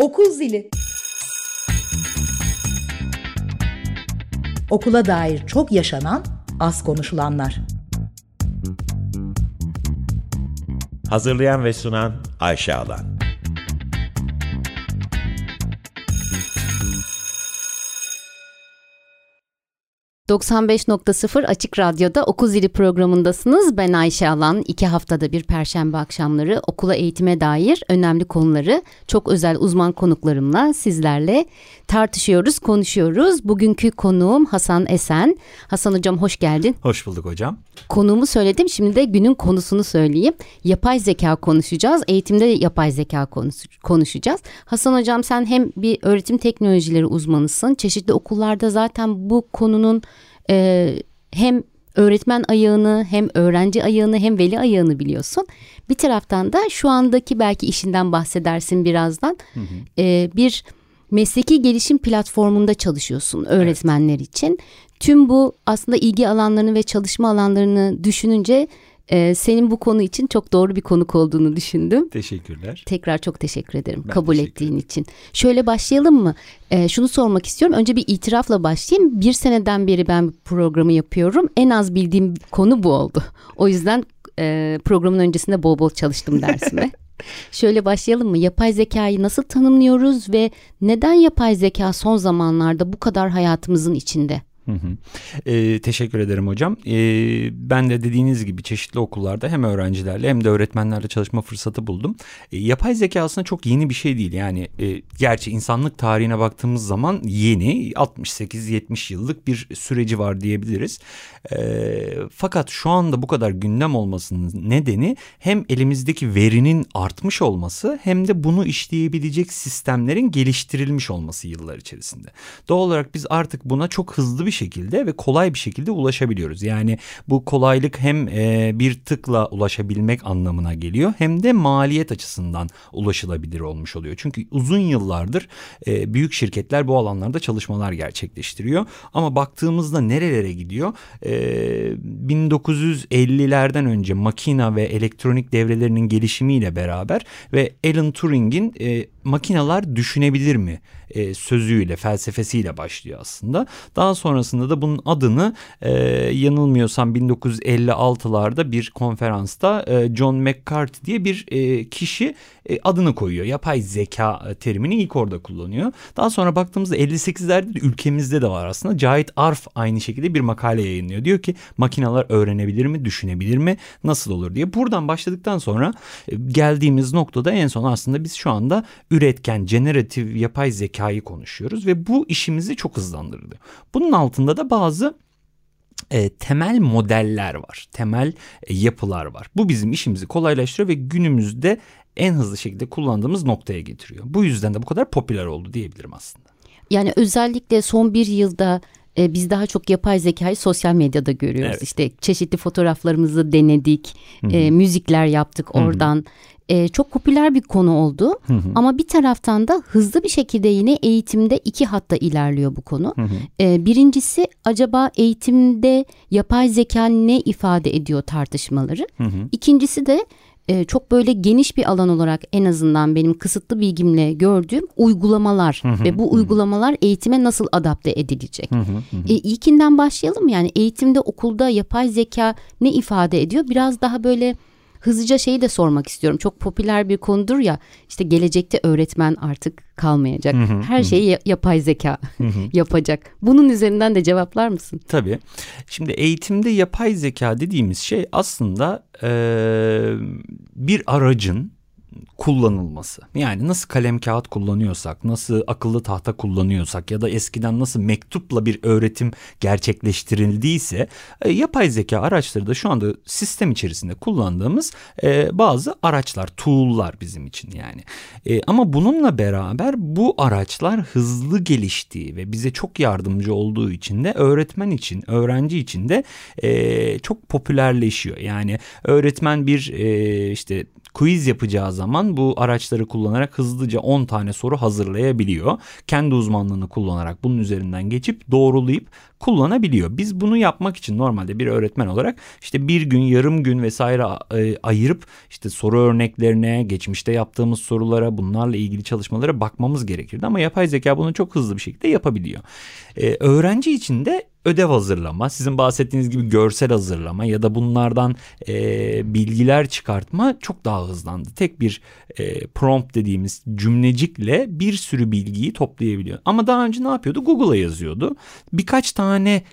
Okul zili. Okula dair çok yaşanan, az konuşulanlar. Hazırlayan ve sunan Ayşe Alan. 95.0 Açık Radyo'da Okul Zili programındasınız. Ben Ayşe Alan. İki haftada bir perşembe akşamları okula eğitime dair önemli konuları çok özel uzman konuklarımla sizlerle tartışıyoruz, konuşuyoruz. Bugünkü konuğum Hasan Esen. Hasan Hocam hoş geldin. Hoş bulduk hocam. Konuğumu söyledim. Şimdi de günün konusunu söyleyeyim. Yapay zeka konuşacağız. Eğitimde yapay zeka konuşacağız. Hasan Hocam sen hem bir öğretim teknolojileri uzmanısın. Çeşitli okullarda zaten bu konunun e, hem öğretmen ayağını hem öğrenci ayağını hem veli ayağını biliyorsun. Bir taraftan da şu andaki belki işinden bahsedersin birazdan. Hı hı. E, bir mesleki gelişim platformunda çalışıyorsun öğretmenler evet. için. Tüm bu aslında ilgi alanlarını ve çalışma alanlarını düşününce ee, senin bu konu için çok doğru bir konuk olduğunu düşündüm. Teşekkürler. Tekrar çok teşekkür ederim ben kabul teşekkür ettiğin için. Şöyle başlayalım mı? Ee, şunu sormak istiyorum. Önce bir itirafla başlayayım. Bir seneden beri ben programı yapıyorum. En az bildiğim konu bu oldu. O yüzden e, programın öncesinde bol bol çalıştım dersime. Şöyle başlayalım mı? Yapay zekayı nasıl tanımlıyoruz ve neden yapay zeka son zamanlarda bu kadar hayatımızın içinde? Hı hı. E, teşekkür ederim hocam. E, ben de dediğiniz gibi çeşitli okullarda hem öğrencilerle hem de öğretmenlerle çalışma fırsatı buldum. E, yapay zeka aslında çok yeni bir şey değil. Yani e, gerçi insanlık tarihine baktığımız zaman yeni 68-70 yıllık bir süreci var diyebiliriz. E, fakat şu anda bu kadar gündem olmasının nedeni hem elimizdeki verinin artmış olması hem de bunu işleyebilecek sistemlerin geliştirilmiş olması yıllar içerisinde. Doğal olarak biz artık buna çok hızlı bir şekilde ve kolay bir şekilde ulaşabiliyoruz. Yani bu kolaylık hem e, bir tıkla ulaşabilmek anlamına geliyor hem de maliyet açısından ulaşılabilir olmuş oluyor. Çünkü uzun yıllardır e, büyük şirketler bu alanlarda çalışmalar gerçekleştiriyor. Ama baktığımızda nerelere gidiyor? E, 1950'lerden önce makina ve elektronik devrelerinin gelişimiyle beraber ve Alan Turing'in e, makineler düşünebilir mi e, sözüyle felsefesiyle başlıyor aslında. Daha sonrasında da bunun adını e, yanılmıyorsam 1956'larda bir konferansta e, John McCarthy diye bir e, kişi e, adını koyuyor. Yapay zeka e, terimini ilk orada kullanıyor. Daha sonra baktığımızda 58'lerde de ülkemizde de var aslında. Cahit Arf aynı şekilde bir makale yayınlıyor. Diyor ki makineler öğrenebilir mi, düşünebilir mi, nasıl olur diye. Buradan başladıktan sonra e, geldiğimiz noktada en son aslında biz şu anda üretken, generatif yapay zekayı konuşuyoruz ve bu işimizi çok hızlandırdı. Bunun altında da bazı e, temel modeller var, temel e, yapılar var. Bu bizim işimizi kolaylaştırıyor ve günümüzde en hızlı şekilde kullandığımız noktaya getiriyor. Bu yüzden de bu kadar popüler oldu diyebilirim aslında. Yani özellikle son bir yılda e, biz daha çok yapay zekayı sosyal medyada görüyoruz. Evet. İşte çeşitli fotoğraflarımızı denedik, e, müzikler yaptık oradan. Hı hı e, çok popüler bir konu oldu. Hı hı. Ama bir taraftan da hızlı bir şekilde yine eğitimde iki hatta ilerliyor bu konu. Hı hı. E, birincisi acaba eğitimde yapay zeka ne ifade ediyor tartışmaları. Hı hı. İkincisi de e, çok böyle geniş bir alan olarak en azından benim kısıtlı bilgimle gördüğüm uygulamalar hı hı, ve bu hı. uygulamalar eğitime nasıl adapte edilecek? Hı hı, hı. E, ilkinden başlayalım yani eğitimde okulda yapay zeka ne ifade ediyor? Biraz daha böyle hızlıca şeyi de sormak istiyorum. Çok popüler bir konudur ya işte gelecekte öğretmen artık kalmayacak. Hı hı, Her şeyi yapay zeka hı hı. yapacak. Bunun üzerinden de cevaplar mısın? Tabii. Şimdi eğitimde yapay zeka dediğimiz şey aslında e, bir aracın kullanılması. Yani nasıl kalem kağıt kullanıyorsak, nasıl akıllı tahta kullanıyorsak ya da eskiden nasıl mektupla bir öğretim gerçekleştirildiyse e, yapay zeka araçları da şu anda sistem içerisinde kullandığımız e, bazı araçlar, tool'lar bizim için yani. E, ama bununla beraber bu araçlar hızlı geliştiği ve bize çok yardımcı olduğu için de öğretmen için, öğrenci için de e, çok popülerleşiyor. Yani öğretmen bir e, işte quiz yapacağı zaman bu araçları kullanarak hızlıca 10 tane soru hazırlayabiliyor. Kendi uzmanlığını kullanarak bunun üzerinden geçip doğrulayıp kullanabiliyor. Biz bunu yapmak için normalde bir öğretmen olarak işte bir gün, yarım gün vesaire e, ayırıp işte soru örneklerine, geçmişte yaptığımız sorulara, bunlarla ilgili çalışmalara bakmamız gerekirdi. Ama yapay zeka bunu çok hızlı bir şekilde yapabiliyor. Ee, öğrenci için de ödev hazırlama, sizin bahsettiğiniz gibi görsel hazırlama ya da bunlardan e, bilgiler çıkartma çok daha hızlandı. Tek bir e, prompt dediğimiz cümlecikle bir sürü bilgiyi toplayabiliyor. Ama daha önce ne yapıyordu? Google'a yazıyordu. Birkaç tane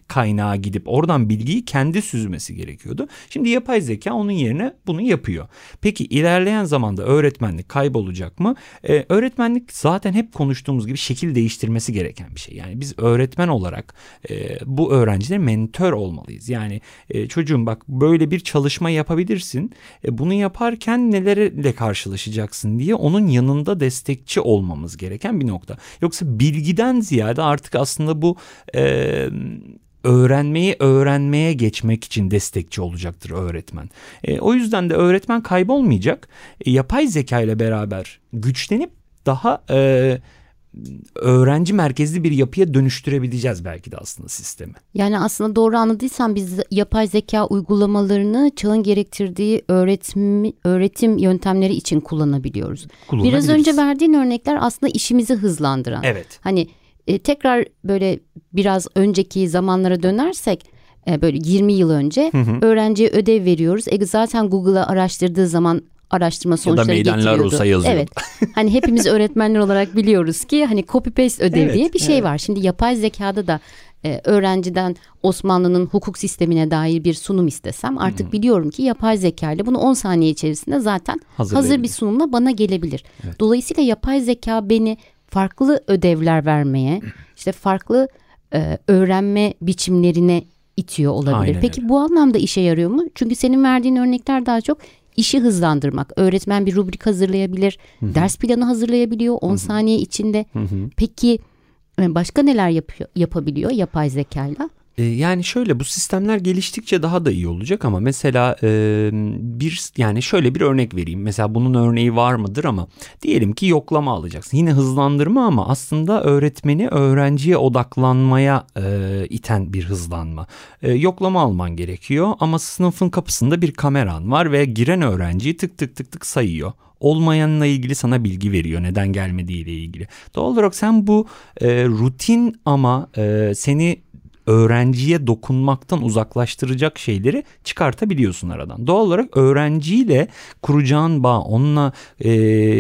kaynağa gidip oradan bilgiyi kendi süzmesi gerekiyordu. Şimdi yapay zeka onun yerine bunu yapıyor. Peki ilerleyen zamanda öğretmenlik kaybolacak mı? Ee, öğretmenlik zaten hep konuştuğumuz gibi şekil değiştirmesi gereken bir şey. Yani biz öğretmen olarak e, bu öğrencilere mentor olmalıyız. Yani e, çocuğum bak böyle bir çalışma yapabilirsin. E, bunu yaparken nelerle karşılaşacaksın diye onun yanında destekçi olmamız gereken bir nokta. Yoksa bilgiden ziyade artık aslında bu e, öğrenmeyi öğrenmeye geçmek için destekçi olacaktır öğretmen. E, o yüzden de öğretmen kaybolmayacak. E, yapay zeka ile beraber güçlenip daha e, öğrenci merkezli bir yapıya dönüştürebileceğiz belki de aslında sistemi. Yani aslında doğru anladıysam biz yapay zeka uygulamalarını çağın gerektirdiği öğretim, öğretim yöntemleri için kullanabiliyoruz. Biraz önce verdiğin örnekler aslında işimizi hızlandıran. Evet. Hani e, tekrar böyle biraz önceki zamanlara dönersek e, böyle 20 yıl önce hı hı. öğrenciye ödev veriyoruz. E, zaten Google'a araştırdığı zaman araştırma sonuçları ya da getiriyordu. Rusa yazıyordu. Evet. hani hepimiz öğretmenler olarak biliyoruz ki hani copy paste ödev evet, diye bir şey evet. var. Şimdi yapay zekada da e, öğrenciden Osmanlı'nın hukuk sistemine dair bir sunum istesem artık hmm. biliyorum ki yapay zeka ile bunu 10 saniye içerisinde zaten hazır bir sunumla bana gelebilir. Evet. Dolayısıyla yapay zeka beni farklı ödevler vermeye, işte farklı e, öğrenme biçimlerine itiyor olabilir. Aynen Peki öyle. bu anlamda işe yarıyor mu? Çünkü senin verdiğin örnekler daha çok işi hızlandırmak. Öğretmen bir rubrik hazırlayabilir, Hı-hı. ders planı hazırlayabiliyor 10 saniye içinde. Hı-hı. Peki e, başka neler yapıyor, yapabiliyor yapay zekayla? Ee, yani şöyle bu sistemler geliştikçe daha da iyi olacak ama mesela bir yani şöyle bir örnek vereyim. Mesela bunun örneği var mıdır ama diyelim ki yoklama alacaksın. Yine hızlandırma ama aslında öğretmeni öğrenciye odaklanmaya iten bir hızlanma. Yoklama alman gerekiyor ama sınıfın kapısında bir kameran var ve giren öğrenciyi tık tık tık tık sayıyor olmayanla ilgili sana bilgi veriyor neden gelmediğiyle ilgili. Doğal olarak sen bu e, rutin ama e, seni öğrenciye dokunmaktan uzaklaştıracak şeyleri çıkartabiliyorsun aradan. Doğal olarak öğrenciyle kuracağın bağ, onunla e,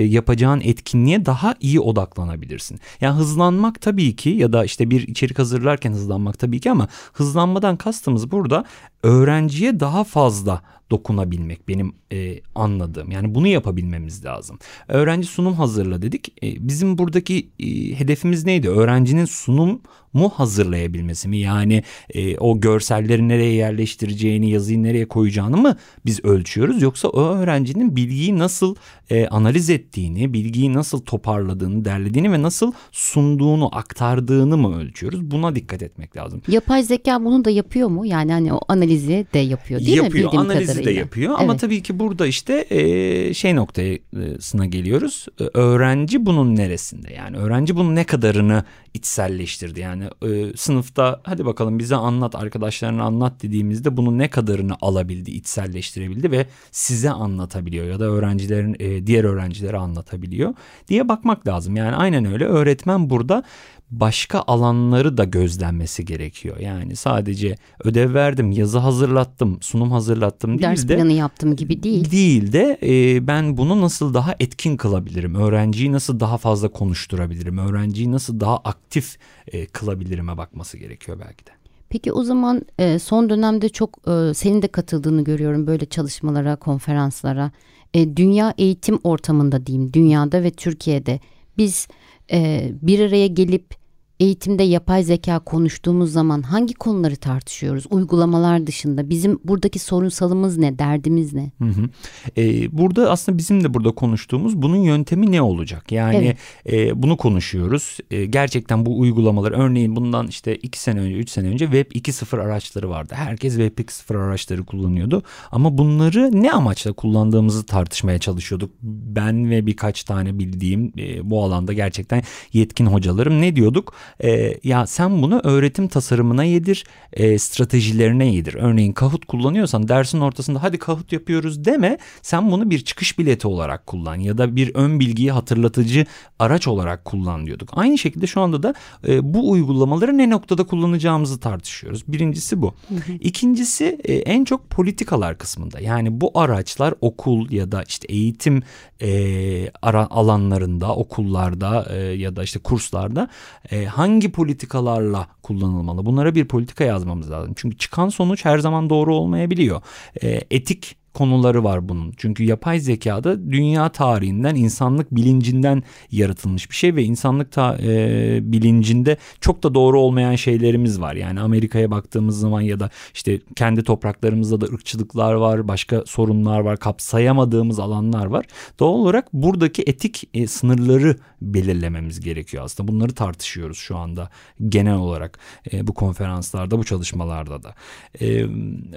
yapacağın etkinliğe daha iyi odaklanabilirsin. Yani hızlanmak tabii ki ya da işte bir içerik hazırlarken hızlanmak tabii ki ama hızlanmadan kastımız burada öğrenciye daha fazla dokunabilmek benim e, anladığım. Yani bunu yapabilmemiz lazım. Öğrenci sunum hazırla dedik. E, bizim buradaki e, hedefimiz neydi? Öğrencinin sunum mu hazırlayabilmesi mi? Yani e, o görselleri nereye yerleştireceğini, yazıyı nereye koyacağını mı biz ölçüyoruz? Yoksa o öğrencinin bilgiyi nasıl e, analiz ettiğini, bilgiyi nasıl toparladığını, derlediğini ve nasıl sunduğunu, aktardığını mı ölçüyoruz? Buna dikkat etmek lazım. Yapay zeka bunu da yapıyor mu? Yani hani o analizi de yapıyor değil yapıyor, mi? Yapıyor, analizi kadarıyla. de yapıyor evet. ama tabii ki burada işte e, şey noktasına geliyoruz. E, öğrenci bunun neresinde? Yani öğrenci bunun ne kadarını içselleştirdi? Yani e, sınıfta hadi bakalım bize anlat, arkadaşlarına anlat dediğimizde bunu ne kadarını alabildi, içselleştirebildi ve size anlatabiliyor ya da öğrencilerin e, diğer öğrencilere anlatabiliyor diye bakmak lazım. Yani aynen öyle öğretmen burada başka alanları da gözlenmesi gerekiyor. Yani sadece ödev verdim, yazı hazırlattım, sunum hazırlattım değil Ders de. Planı yaptım gibi değil. Değil de e, ben bunu nasıl daha etkin kılabilirim? Öğrenciyi nasıl daha fazla konuşturabilirim? Öğrenciyi nasıl daha aktif e, kılabilirim'e bakması gerekiyor belki de. Peki o zaman e, son dönemde çok e, senin de katıldığını görüyorum böyle çalışmalara, konferanslara. E, dünya eğitim ortamında diyeyim, dünyada ve Türkiye'de biz e, bir araya gelip eğitimde yapay zeka konuştuğumuz zaman hangi konuları tartışıyoruz? Uygulamalar dışında bizim buradaki sorunsalımız ne, derdimiz ne? Hı hı. Ee, burada aslında bizim de burada konuştuğumuz bunun yöntemi ne olacak? Yani evet. e, bunu konuşuyoruz. E, gerçekten bu uygulamalar örneğin bundan işte iki sene önce, üç sene önce Web 2.0 araçları vardı. Herkes Web 2.0 araçları kullanıyordu. Ama bunları ne amaçla kullandığımızı tartışmaya çalışıyorduk. Ben ve birkaç tane bildiğim e, bu alanda gerçekten yetkin hocalarım ne diyorduk? E, ya sen bunu öğretim tasarımına yedir, e, stratejilerine yedir. Örneğin Kahoot kullanıyorsan dersin ortasında hadi Kahoot yapıyoruz deme. Sen bunu bir çıkış bileti olarak kullan ya da bir ön bilgiyi hatırlatıcı araç olarak kullan diyorduk. Aynı şekilde şu anda da e, bu uygulamaları ne noktada kullanacağımızı tartışıyoruz. Birincisi bu. İkincisi e, en çok politikalar kısmında. Yani bu araçlar okul ya da işte eğitim e, ara, alanlarında, okullarda e, ya da işte kurslarda e, hangi politikalarla kullanılmalı? Bunlara bir politika yazmamız lazım. Çünkü çıkan sonuç her zaman doğru olmayabiliyor. E, etik konuları var bunun. Çünkü yapay zekada dünya tarihinden, insanlık bilincinden yaratılmış bir şey ve insanlık ta, e, bilincinde çok da doğru olmayan şeylerimiz var. Yani Amerika'ya baktığımız zaman ya da işte kendi topraklarımızda da ırkçılıklar var, başka sorunlar var, kapsayamadığımız alanlar var. Doğal olarak buradaki etik e, sınırları belirlememiz gerekiyor aslında. Bunları tartışıyoruz şu anda genel olarak e, bu konferanslarda, bu çalışmalarda da. E,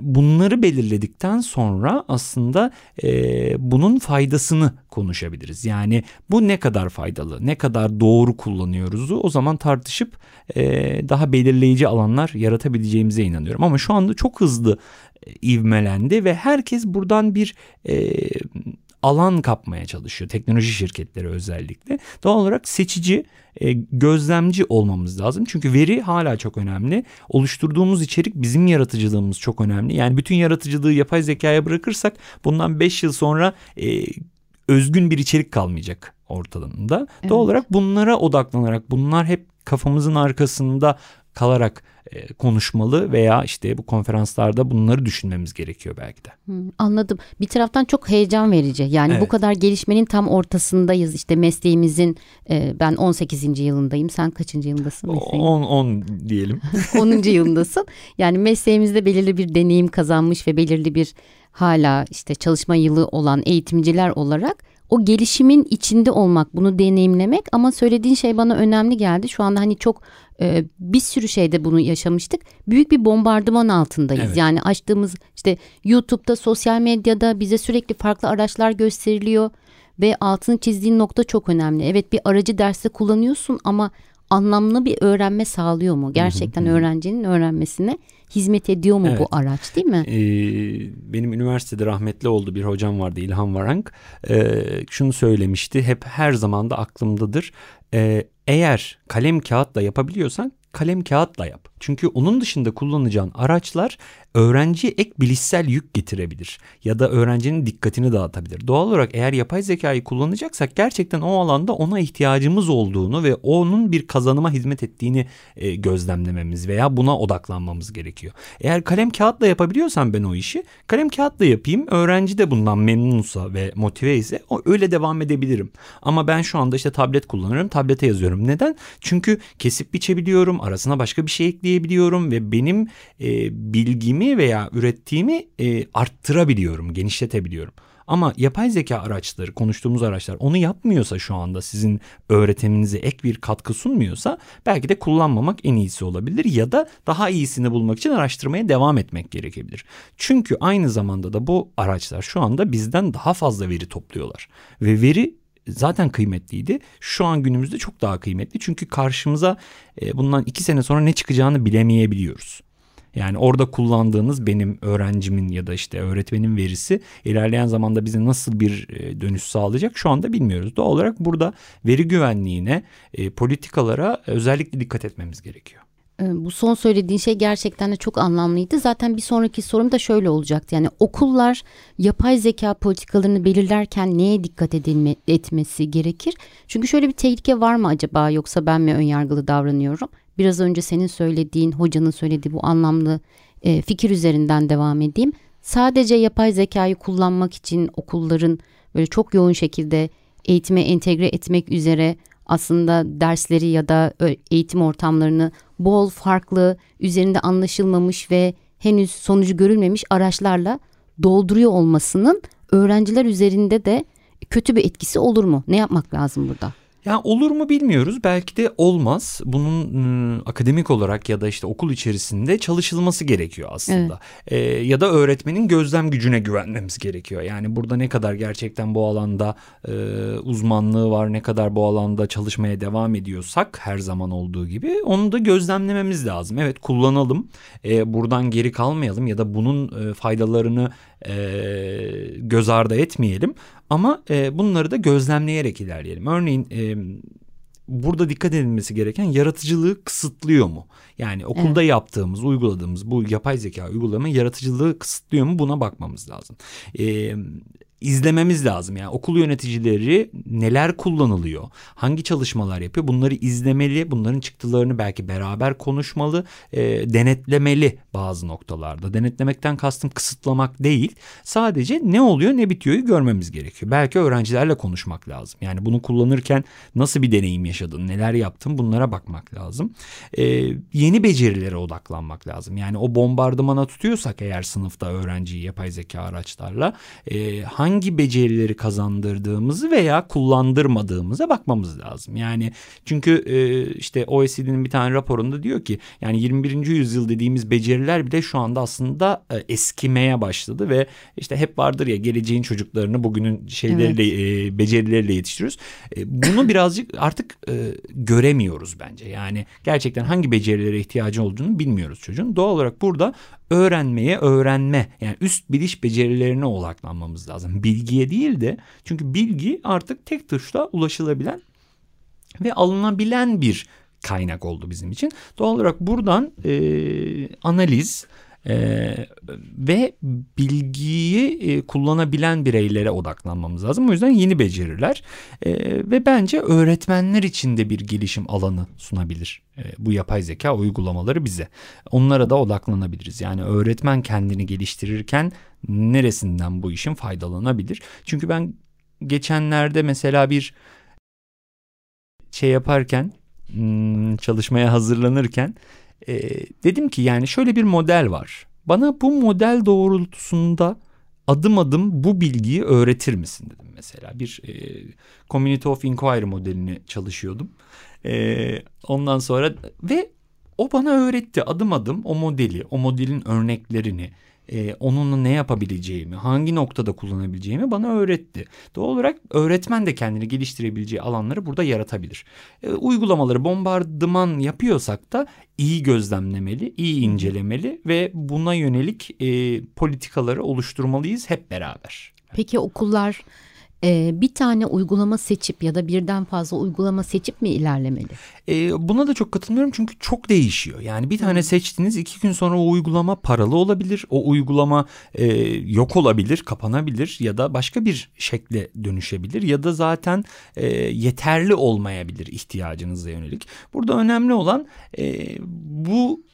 bunları belirledikten sonra aslında e, bunun faydasını konuşabiliriz. Yani bu ne kadar faydalı, ne kadar doğru kullanıyoruzu o zaman tartışıp e, daha belirleyici alanlar yaratabileceğimize inanıyorum. Ama şu anda çok hızlı ivmelendi ve herkes buradan bir e, alan kapmaya çalışıyor. Teknoloji şirketleri özellikle. Doğal olarak seçici, e, gözlemci olmamız lazım. Çünkü veri hala çok önemli. Oluşturduğumuz içerik bizim yaratıcılığımız çok önemli. Yani bütün yaratıcılığı yapay zekaya bırakırsak bundan 5 yıl sonra e, özgün bir içerik kalmayacak ortalığında. Evet. Doğal olarak bunlara odaklanarak bunlar hep kafamızın arkasında kalarak konuşmalı veya işte bu konferanslarda bunları düşünmemiz gerekiyor belki de. anladım. Bir taraftan çok heyecan verici. Yani evet. bu kadar gelişmenin tam ortasındayız. İşte mesleğimizin e, ben 18. yılındayım. Sen kaçıncı yılındasın? 10 10 diyelim. 10. yılındasın. Yani mesleğimizde belirli bir deneyim kazanmış ve belirli bir hala işte çalışma yılı olan eğitimciler olarak o gelişimin içinde olmak, bunu deneyimlemek ama söylediğin şey bana önemli geldi. Şu anda hani çok e, bir sürü şeyde bunu yaşamıştık. Büyük bir bombardıman altındayız. Evet. Yani açtığımız işte YouTube'da, sosyal medyada bize sürekli farklı araçlar gösteriliyor ve altını çizdiğin nokta çok önemli. Evet bir aracı derste kullanıyorsun ama anlamlı bir öğrenme sağlıyor mu? Gerçekten öğrencinin öğrenmesine hizmet ediyor mu evet. bu araç değil mi? Ee, benim üniversitede rahmetli oldu bir hocam vardı İlhan Varank. Ee, şunu söylemişti hep her zaman da aklımdadır. Ee, eğer kalem kağıtla yapabiliyorsan kalem kağıtla yap. Çünkü onun dışında kullanacağın araçlar öğrenciye ek bilişsel yük getirebilir ya da öğrencinin dikkatini dağıtabilir. Doğal olarak eğer yapay zekayı kullanacaksak gerçekten o alanda ona ihtiyacımız olduğunu ve onun bir kazanıma hizmet ettiğini e, gözlemlememiz veya buna odaklanmamız gerekiyor. Eğer kalem kağıtla yapabiliyorsam ben o işi kalem kağıtla yapayım. Öğrenci de bundan memnunsa ve motive ise o öyle devam edebilirim. Ama ben şu anda işte tablet kullanıyorum. Tablete yazıyorum. Neden? Çünkü kesip biçebiliyorum. Arasına başka bir şey ekleyebiliyorum ve benim e, bilgimi veya ürettiğimi e, arttırabiliyorum, genişletebiliyorum. Ama yapay zeka araçları, konuştuğumuz araçlar onu yapmıyorsa şu anda sizin öğretiminize ek bir katkı sunmuyorsa belki de kullanmamak en iyisi olabilir ya da daha iyisini bulmak için araştırmaya devam etmek gerekebilir. Çünkü aynı zamanda da bu araçlar şu anda bizden daha fazla veri topluyorlar ve veri zaten kıymetliydi. Şu an günümüzde çok daha kıymetli. Çünkü karşımıza e, bundan iki sene sonra ne çıkacağını bilemeyebiliyoruz. Yani orada kullandığınız benim öğrencimin ya da işte öğretmenin verisi ilerleyen zamanda bize nasıl bir e, dönüş sağlayacak şu anda bilmiyoruz. Doğal olarak burada veri güvenliğine, e, politikalara özellikle dikkat etmemiz gerekiyor. E, bu son söylediğin şey gerçekten de çok anlamlıydı. Zaten bir sonraki sorum da şöyle olacaktı. Yani okullar yapay zeka politikalarını belirlerken neye dikkat edilme, etmesi gerekir? Çünkü şöyle bir tehlike var mı acaba yoksa ben mi önyargılı davranıyorum? biraz önce senin söylediğin, hocanın söylediği bu anlamlı e, fikir üzerinden devam edeyim. Sadece yapay zekayı kullanmak için okulların böyle çok yoğun şekilde eğitime entegre etmek üzere aslında dersleri ya da eğitim ortamlarını bol farklı, üzerinde anlaşılmamış ve henüz sonucu görülmemiş araçlarla dolduruyor olmasının öğrenciler üzerinde de kötü bir etkisi olur mu? Ne yapmak lazım burada? Yani olur mu bilmiyoruz. Belki de olmaz. Bunun ıı, akademik olarak ya da işte okul içerisinde çalışılması gerekiyor aslında. Evet. E, ya da öğretmenin gözlem gücüne güvenmemiz gerekiyor. Yani burada ne kadar gerçekten bu alanda e, uzmanlığı var, ne kadar bu alanda çalışmaya devam ediyorsak her zaman olduğu gibi onu da gözlemlememiz lazım. Evet kullanalım. E, buradan geri kalmayalım ya da bunun e, faydalarını e, göz ardı etmeyelim. Ama e, bunları da gözlemleyerek ilerleyelim. Örneğin e, burada dikkat edilmesi gereken yaratıcılığı kısıtlıyor mu? Yani okulda evet. yaptığımız, uyguladığımız bu yapay zeka uygulama yaratıcılığı kısıtlıyor mu? Buna bakmamız lazım. E, izlememiz lazım. Yani okul yöneticileri neler kullanılıyor, hangi çalışmalar yapıyor bunları izlemeli, bunların çıktılarını belki beraber konuşmalı, e, denetlemeli bazı noktalarda. Denetlemekten kastım kısıtlamak değil, sadece ne oluyor ne bitiyoryu görmemiz gerekiyor. Belki öğrencilerle konuşmak lazım. Yani bunu kullanırken nasıl bir deneyim yaşadın, neler yaptın bunlara bakmak lazım. E, yeni becerilere odaklanmak lazım. Yani o bombardımana tutuyorsak eğer sınıfta öğrenciyi yapay zeka araçlarla e, hangi hangi becerileri kazandırdığımızı veya kullandırmadığımıza bakmamız lazım. Yani çünkü e, işte OECD'nin bir tane raporunda diyor ki yani 21. yüzyıl dediğimiz beceriler bile şu anda aslında e, eskimeye başladı ve işte hep vardır ya geleceğin çocuklarını bugünün şeyleriyle evet. e, becerileriyle yetiştiriyoruz. E, bunu birazcık artık e, göremiyoruz bence. Yani gerçekten hangi becerilere ihtiyacı olduğunu bilmiyoruz çocuğun. Doğal olarak burada öğrenmeye öğrenme yani üst biliş becerilerine odaklanmamız lazım. Bilgiye değil de çünkü bilgi artık tek tuşla ulaşılabilen ve alınabilen bir kaynak oldu bizim için. Doğal olarak buradan e, analiz, ee, ve bilgiyi e, kullanabilen bireylere odaklanmamız lazım. O yüzden yeni beceriler e, ve bence öğretmenler için de bir gelişim alanı sunabilir e, bu yapay zeka uygulamaları bize. Onlara da odaklanabiliriz. Yani öğretmen kendini geliştirirken neresinden bu işin faydalanabilir? Çünkü ben geçenlerde mesela bir şey yaparken hmm, çalışmaya hazırlanırken e, dedim ki yani şöyle bir model var. Bana bu model doğrultusunda adım adım bu bilgiyi öğretir misin dedim mesela. Bir e, Community of Inquiry modelini çalışıyordum. E, ondan sonra ve o bana öğretti adım adım o modeli, o modelin örneklerini, e, onunla ne yapabileceğimi, hangi noktada kullanabileceğimi bana öğretti. Doğal olarak öğretmen de kendini geliştirebileceği alanları burada yaratabilir. E, uygulamaları bombardıman yapıyorsak da iyi gözlemlemeli, iyi incelemeli ve buna yönelik e, politikaları oluşturmalıyız hep beraber. Peki okullar e, bir tane uygulama seçip ya da birden fazla uygulama seçip mi ilerlemeli? E, buna da çok katılmıyorum çünkü çok değişiyor. Yani bir tane hmm. seçtiniz iki gün sonra o uygulama paralı olabilir. O uygulama e, yok olabilir, kapanabilir ya da başka bir şekle dönüşebilir. Ya da zaten e, yeterli olmayabilir ihtiyacınıza yönelik. Burada önemli olan e, bu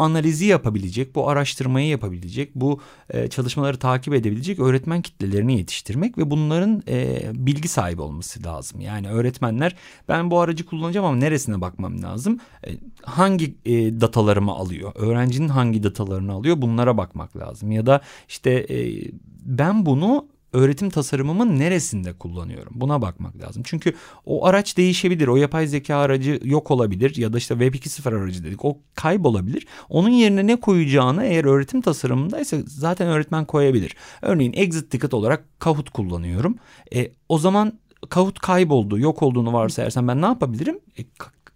analizi yapabilecek, bu araştırmayı yapabilecek, bu e, çalışmaları takip edebilecek öğretmen kitlelerini yetiştirmek ve bunların e, bilgi sahibi olması lazım. Yani öğretmenler ben bu aracı kullanacağım ama neresine bakmam lazım? E, hangi e, datalarımı alıyor? Öğrencinin hangi datalarını alıyor? Bunlara bakmak lazım. Ya da işte e, ben bunu öğretim tasarımımın neresinde kullanıyorum? Buna bakmak lazım. Çünkü o araç değişebilir. O yapay zeka aracı yok olabilir ya da işte Web 2.0 aracı dedik. O kaybolabilir. Onun yerine ne koyacağını eğer öğretim tasarımındaysa zaten öğretmen koyabilir. Örneğin exit ticket olarak Kahoot kullanıyorum. E, o zaman Kahoot kayboldu, yok olduğunu varsayarsam ben ne yapabilirim? E,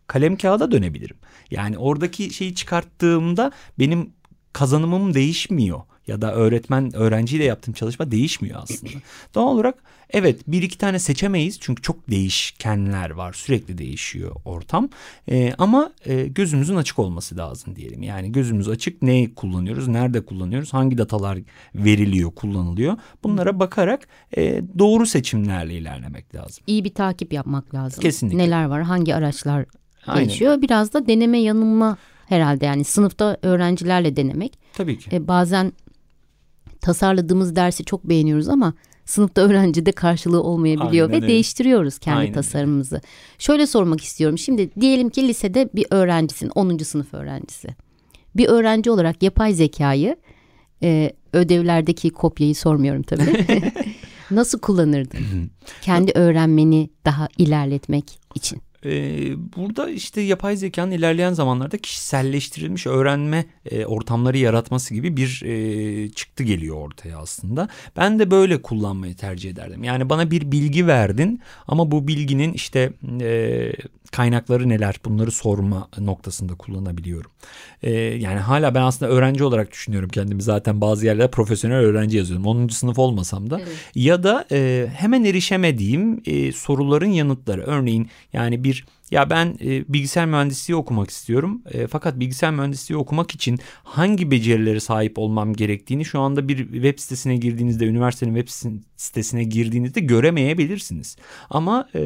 kalem kağıda dönebilirim. Yani oradaki şeyi çıkarttığımda benim kazanımım değişmiyor ya da öğretmen öğrenciyle yaptığım çalışma değişmiyor aslında. Doğal olarak evet bir iki tane seçemeyiz çünkü çok değişkenler var sürekli değişiyor ortam ee, ama e, gözümüzün açık olması lazım diyelim. Yani gözümüz açık ne kullanıyoruz nerede kullanıyoruz hangi datalar veriliyor kullanılıyor bunlara bakarak e, doğru seçimlerle ilerlemek lazım. İyi bir takip yapmak lazım. Kesinlikle. Neler var hangi araçlar Aynen. Biraz da deneme yanılma herhalde yani sınıfta öğrencilerle denemek. Tabii ki. E, bazen tasarladığımız dersi çok beğeniyoruz ama sınıfta öğrencide karşılığı olmayabiliyor Aynen ve öyle. değiştiriyoruz kendi Aynen öyle. tasarımımızı. Şöyle sormak istiyorum. Şimdi diyelim ki lisede bir öğrencisin, 10. sınıf öğrencisi. Bir öğrenci olarak yapay zekayı e, ödevlerdeki kopyayı sormuyorum tabii. Nasıl kullanırdın? kendi öğrenmeni daha ilerletmek için. Ee, burada işte yapay zekanın ilerleyen zamanlarda kişiselleştirilmiş öğrenme e, ortamları yaratması gibi bir e, çıktı geliyor ortaya aslında. Ben de böyle kullanmayı tercih ederdim. Yani bana bir bilgi verdin ama bu bilginin işte e, kaynakları neler bunları sorma noktasında kullanabiliyorum. Yani hala ben aslında öğrenci olarak düşünüyorum kendimi. Zaten bazı yerlerde profesyonel öğrenci yazıyorum. 10. sınıf olmasam da. Ya da hemen erişemediğim soruların yanıtları. Örneğin yani bir ir ya ben e, bilgisayar mühendisliği okumak istiyorum. E, fakat bilgisayar mühendisliği okumak için hangi becerilere sahip olmam gerektiğini şu anda bir web sitesine girdiğinizde, üniversitenin web sitesine girdiğinizde göremeyebilirsiniz. Ama e,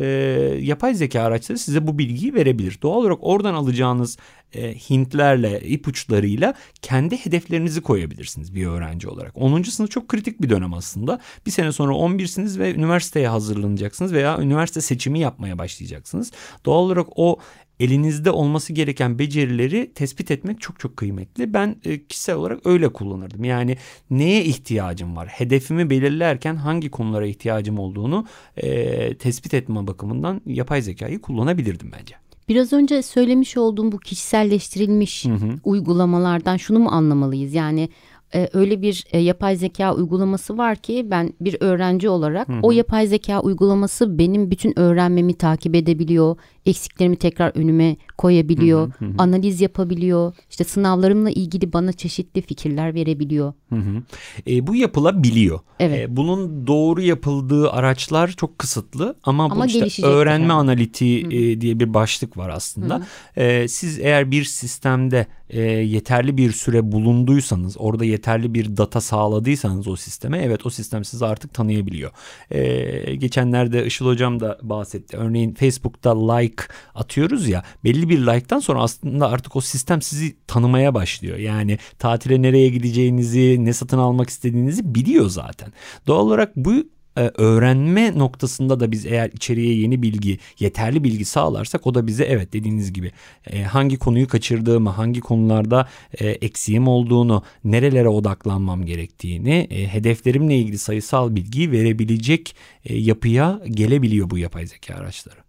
yapay zeka araçları size bu bilgiyi verebilir. Doğal olarak oradan alacağınız e, hintlerle, ipuçlarıyla kendi hedeflerinizi koyabilirsiniz bir öğrenci olarak. 10. sınıf çok kritik bir dönem aslında. Bir sene sonra 11'siniz ve üniversiteye hazırlanacaksınız veya üniversite seçimi yapmaya başlayacaksınız. Doğal olarak o elinizde olması gereken becerileri tespit etmek çok çok kıymetli. Ben e, kişisel olarak öyle kullanırdım. Yani neye ihtiyacım var? Hedefimi belirlerken hangi konulara ihtiyacım olduğunu e, tespit etme bakımından yapay zekayı kullanabilirdim bence. Biraz önce söylemiş olduğum bu kişiselleştirilmiş Hı hı. uygulamalardan şunu mu anlamalıyız? Yani e, öyle bir e, yapay zeka uygulaması var ki ben bir öğrenci olarak o yapay zeka uygulaması benim bütün öğrenmemi takip edebiliyor. Eksiklerimi tekrar önüme koyabiliyor. Analiz yapabiliyor. İşte sınavlarımla ilgili bana çeşitli fikirler verebiliyor. Hı hı. E, bu yapılabiliyor. Evet. E, bunun doğru yapıldığı araçlar çok kısıtlı ama, Ama bu işte öğrenme yani. analitiği e, diye bir başlık var aslında. E, siz eğer bir sistemde e, yeterli bir süre bulunduysanız, orada yeterli bir data sağladıysanız o sisteme, evet o sistem sizi artık tanıyabiliyor. E, geçenlerde Işıl Hocam da bahsetti. Örneğin Facebook'ta like atıyoruz ya, belli bir like'tan sonra aslında artık o sistem sizi tanımaya başlıyor. Yani tatile nereye gideceğinizi, ne satın almak istediğinizi biliyor zaten. Doğal olarak bu e, öğrenme noktasında da biz eğer içeriye yeni bilgi, yeterli bilgi sağlarsak o da bize evet dediğiniz gibi e, hangi konuyu kaçırdığımı, hangi konularda e, eksiğim olduğunu, nerelere odaklanmam gerektiğini, e, hedeflerimle ilgili sayısal bilgiyi verebilecek e, yapıya gelebiliyor bu yapay zeka araçları.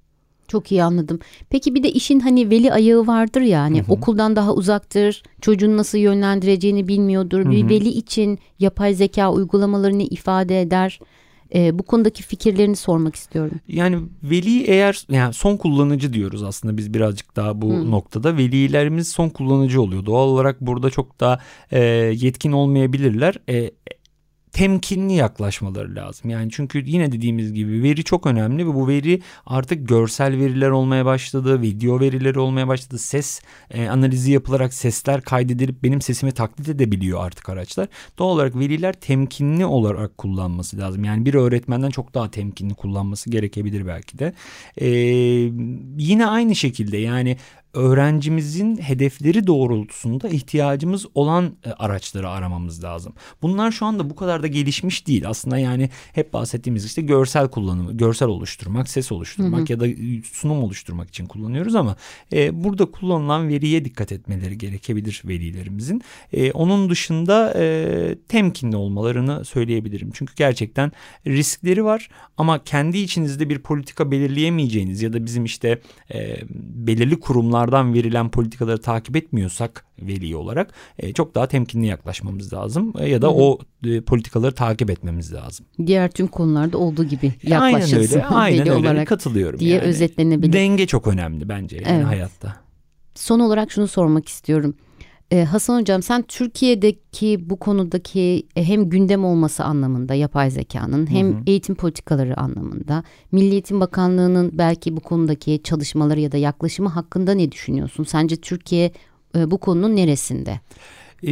Çok iyi anladım. Peki bir de işin hani veli ayağı vardır ya hani okuldan daha uzaktır. Çocuğun nasıl yönlendireceğini bilmiyordur. Bir veli için yapay zeka uygulamalarını ifade eder. Ee, bu konudaki fikirlerini sormak istiyorum. Yani veli eğer yani son kullanıcı diyoruz aslında biz birazcık daha bu noktada velilerimiz son kullanıcı oluyor. Doğal olarak burada çok daha e, yetkin olmayabilirler. E, temkinli yaklaşmaları lazım. Yani çünkü yine dediğimiz gibi veri çok önemli ve bu veri artık görsel veriler olmaya başladı, video verileri olmaya başladı. Ses e, analizi yapılarak sesler kaydedilip benim sesimi taklit edebiliyor artık araçlar. Doğal olarak veriler temkinli olarak kullanması lazım. Yani bir öğretmenden çok daha temkinli kullanması gerekebilir belki de. E, yine aynı şekilde yani öğrencimizin hedefleri doğrultusunda ihtiyacımız olan e, araçları aramamız lazım. Bunlar şu anda bu kadar da gelişmiş değil. Aslında yani hep bahsettiğimiz işte görsel kullanımı, görsel oluşturmak, ses oluşturmak ya da sunum oluşturmak için kullanıyoruz ama e, burada kullanılan veriye dikkat etmeleri gerekebilir velilerimizin. E, onun dışında e, temkinli olmalarını söyleyebilirim. Çünkü gerçekten riskleri var ama kendi içinizde bir politika belirleyemeyeceğiniz ya da bizim işte e, belirli kurumlardan verilen politikaları takip etmiyorsak veli olarak e, çok daha temkinli yaklaşmamız lazım e, ya da o e, politikaları takip etmemiz lazım. Diğer tüm konularda olduğu gibi Aynen yaklaşılsın öyle, aynen öyle olarak katılıyorum. diye yani. özetlenebilir. Denge çok önemli bence yani Evet. hayatta. Son olarak şunu sormak istiyorum. Ee, Hasan Hocam sen Türkiye'deki bu konudaki e, hem gündem olması anlamında yapay zekanın hem eğitim politikaları anlamında Milli Eğitim Bakanlığı'nın belki bu konudaki çalışmaları ya da yaklaşımı hakkında ne düşünüyorsun? Sence Türkiye e, bu konunun neresinde? Ee,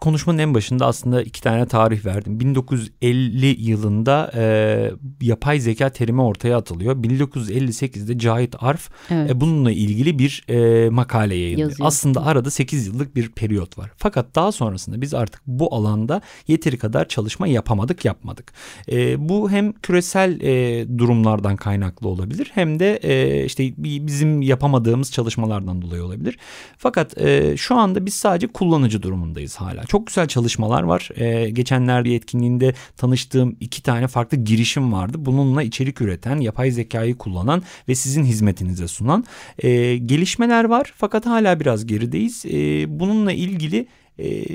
konuşmanın en başında aslında iki tane tarih verdim. 1950 yılında e, yapay zeka terimi ortaya atılıyor. 1958'de Cahit Arf evet. e, bununla ilgili bir e, makale yayınlıyor. Yazıyor. Aslında arada 8 yıllık bir periyot var. Fakat daha sonrasında biz artık bu alanda yeteri kadar çalışma yapamadık, yapmadık. E, bu hem küresel e, durumlardan kaynaklı olabilir hem de e, işte bizim yapamadığımız çalışmalardan dolayı olabilir. Fakat e, şu anda biz sadece kullanıcı durumundayız hala. Çok güzel çalışmalar var. E, geçenlerde etkinliğinde tanıştığım iki tane farklı girişim vardı. Bununla içerik üreten, yapay zekayı kullanan ve sizin hizmetinize sunan e, gelişmeler var. Fakat hala biraz gerideyiz. E, bununla ilgili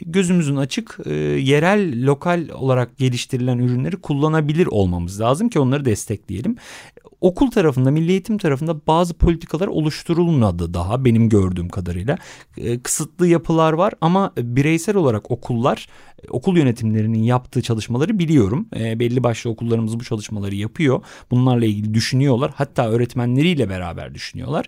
gözümüzün açık e, yerel lokal olarak geliştirilen ürünleri kullanabilir olmamız lazım ki onları destekleyelim okul tarafında, milli eğitim tarafında bazı politikalar oluşturulmadı daha benim gördüğüm kadarıyla. E, kısıtlı yapılar var ama bireysel olarak okullar, okul yönetimlerinin yaptığı çalışmaları biliyorum. E, belli başlı okullarımız bu çalışmaları yapıyor. Bunlarla ilgili düşünüyorlar. Hatta öğretmenleriyle beraber düşünüyorlar.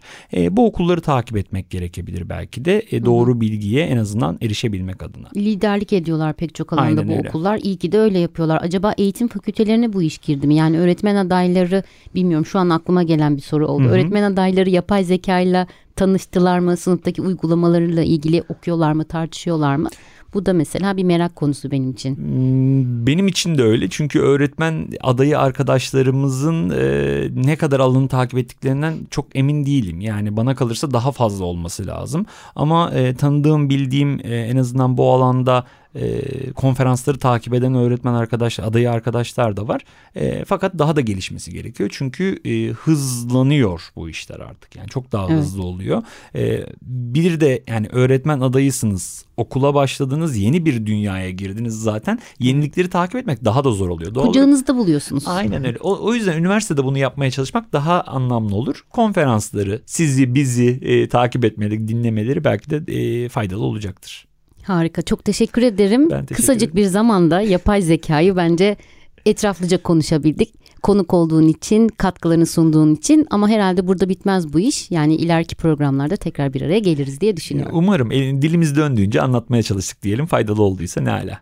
Bu okulları takip etmek gerekebilir belki de doğru bilgiye en azından erişebilmek adına. Liderlik ediyorlar pek çok alanda Aynen bu öyle. okullar. İyi ki de öyle yapıyorlar. Acaba eğitim fakültelerine bu iş girdi mi? Yani öğretmen adayları bilmiyorum şu an aklıma gelen bir soru oldu. Hı hı. Öğretmen adayları yapay zekayla tanıştılar mı? Sınıftaki uygulamalarıyla ilgili okuyorlar mı, tartışıyorlar mı? Bu da mesela bir merak konusu benim için. Hmm, benim için de öyle çünkü öğretmen adayı arkadaşlarımızın e, ne kadar alanı takip ettiklerinden çok emin değilim. Yani bana kalırsa daha fazla olması lazım. Ama e, tanıdığım, bildiğim e, en azından bu alanda e, konferansları takip eden öğretmen arkadaş, adayı arkadaşlar da var. E, fakat daha da gelişmesi gerekiyor. Çünkü e, hızlanıyor bu işler artık. Yani çok daha evet. hızlı oluyor. E, bir de yani öğretmen adayısınız. Okula başladınız. Yeni bir dünyaya girdiniz zaten. Yenilikleri takip etmek daha da zor oluyor. Doğal Kucağınızda buluyorsunuz. Aynen öyle. O, o yüzden üniversitede bunu yapmaya çalışmak daha anlamlı olur. Konferansları, sizi, bizi e, takip etmeleri, dinlemeleri belki de e, faydalı olacaktır. Harika. Çok teşekkür ederim. Ben teşekkür Kısacık ederim. bir zamanda yapay zekayı bence etraflıca konuşabildik. Konuk olduğun için, katkılarını sunduğun için ama herhalde burada bitmez bu iş. Yani ileriki programlarda tekrar bir araya geliriz diye düşünüyorum. Umarım dilimiz döndüğünce anlatmaya çalıştık diyelim. Faydalı olduysa ne ala.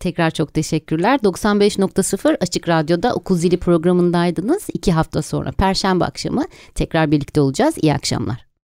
Tekrar çok teşekkürler. 95.0 Açık Radyo'da Okul Zili programındaydınız. İki hafta sonra Perşembe akşamı tekrar birlikte olacağız. İyi akşamlar.